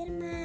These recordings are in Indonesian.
Sudirman.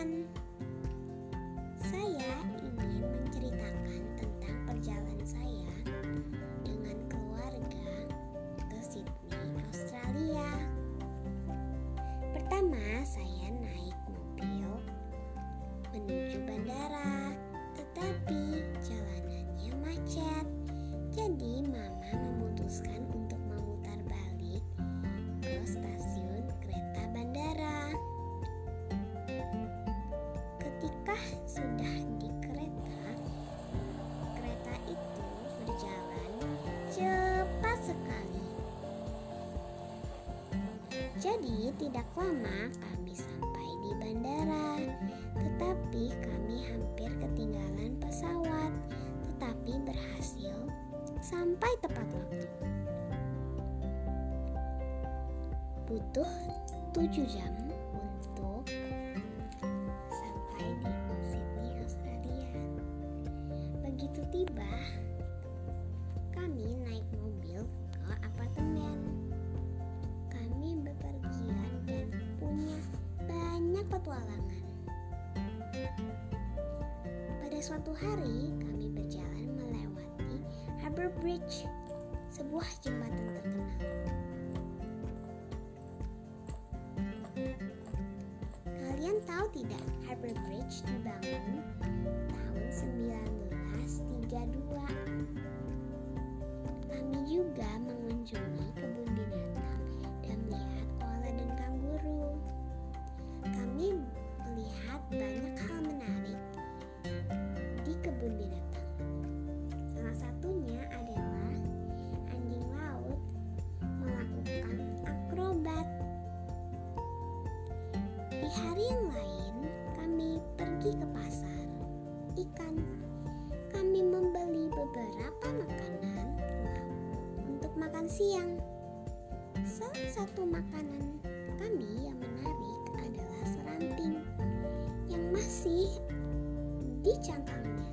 Jadi, tidak lama kami sampai di bandara, tetapi kami hampir ketinggalan pesawat, tetapi berhasil sampai tepat waktu. Butuh 7 jam untuk sampai di Sydney, Australia. Begitu tiba, kami naik mobil ke apartemen. Petualangan. Pada suatu hari, kami berjalan melewati Harbour Bridge, sebuah jembatan terkenal. Kalian tahu tidak, Harbour Bridge dibangun tahun 1932. Kami juga mengunjungi Kami melihat banyak hal menarik di kebun binatang. Salah satunya adalah anjing laut melakukan akrobat. Di hari yang lain, kami pergi ke pasar ikan. Kami membeli beberapa makanan laut untuk makan siang. Salah satu makanan kami yang menarik seramping yang masih di cangkangnya.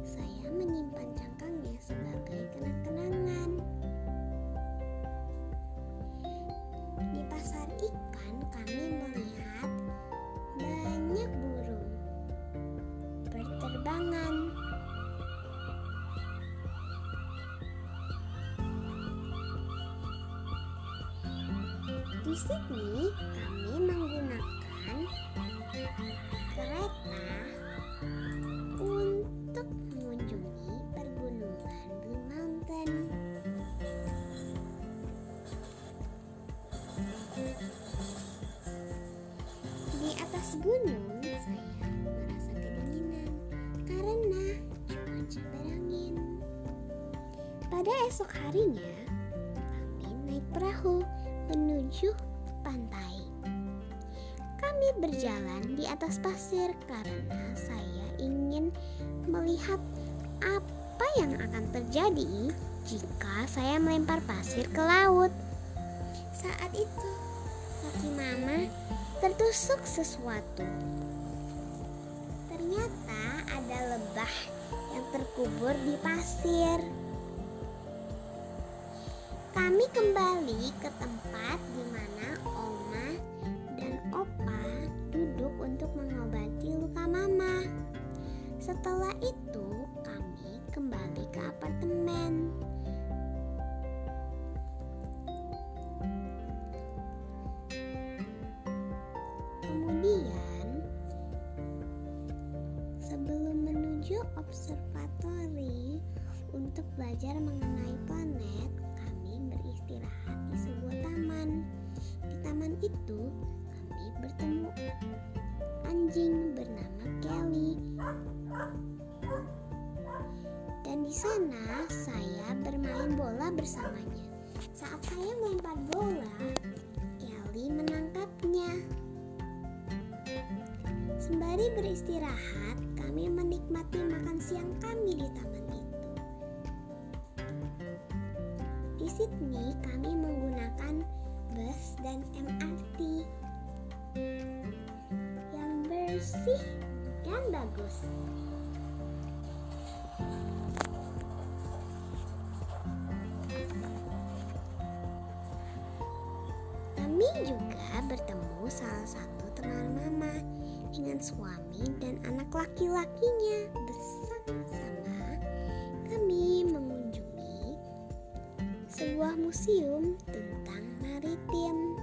Saya menyimpan cangkangnya sebagai kenang-kenangan. Di pasar ikan kami melihat banyak burung berterbangan. Di sini kami menggunakan kereta untuk mengunjungi pergunungan Blue Mountain. Di atas gunung saya merasa kedinginan karena cuaca berangin. Pada esok harinya, kami naik perahu menuju. Kami berjalan di atas pasir karena saya ingin melihat apa yang akan terjadi jika saya melempar pasir ke laut. Saat itu, kaki mama tertusuk sesuatu. Ternyata ada lebah yang terkubur di pasir. Kami kembali ke tempat di mana Oma dan Opa untuk mengobati luka mama. Setelah itu, kami kembali ke apartemen. Kemudian, sebelum menuju observatori untuk belajar mengenai planet, kami beristirahat di sebuah taman. Di taman itu, kami bertemu anjing bernama Kelly. Dan di sana saya bermain bola bersamanya. Saat saya melempar bola, Kelly menangkapnya. Sembari beristirahat, kami menikmati makan siang kami di taman itu. Di Sydney, kami menggunakan bus dan MRT bersih dan bagus. Kami juga bertemu salah satu teman mama dengan suami dan anak laki-lakinya bersama-sama kami mengunjungi sebuah museum tentang maritim.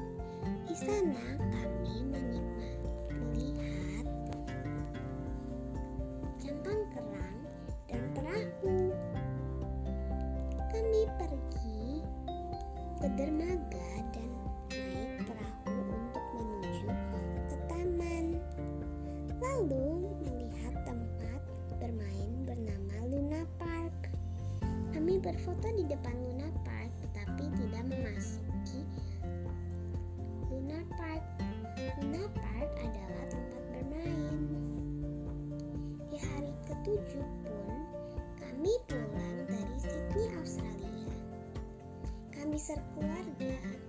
Di sana kami menikmati Kaiser Keluarga.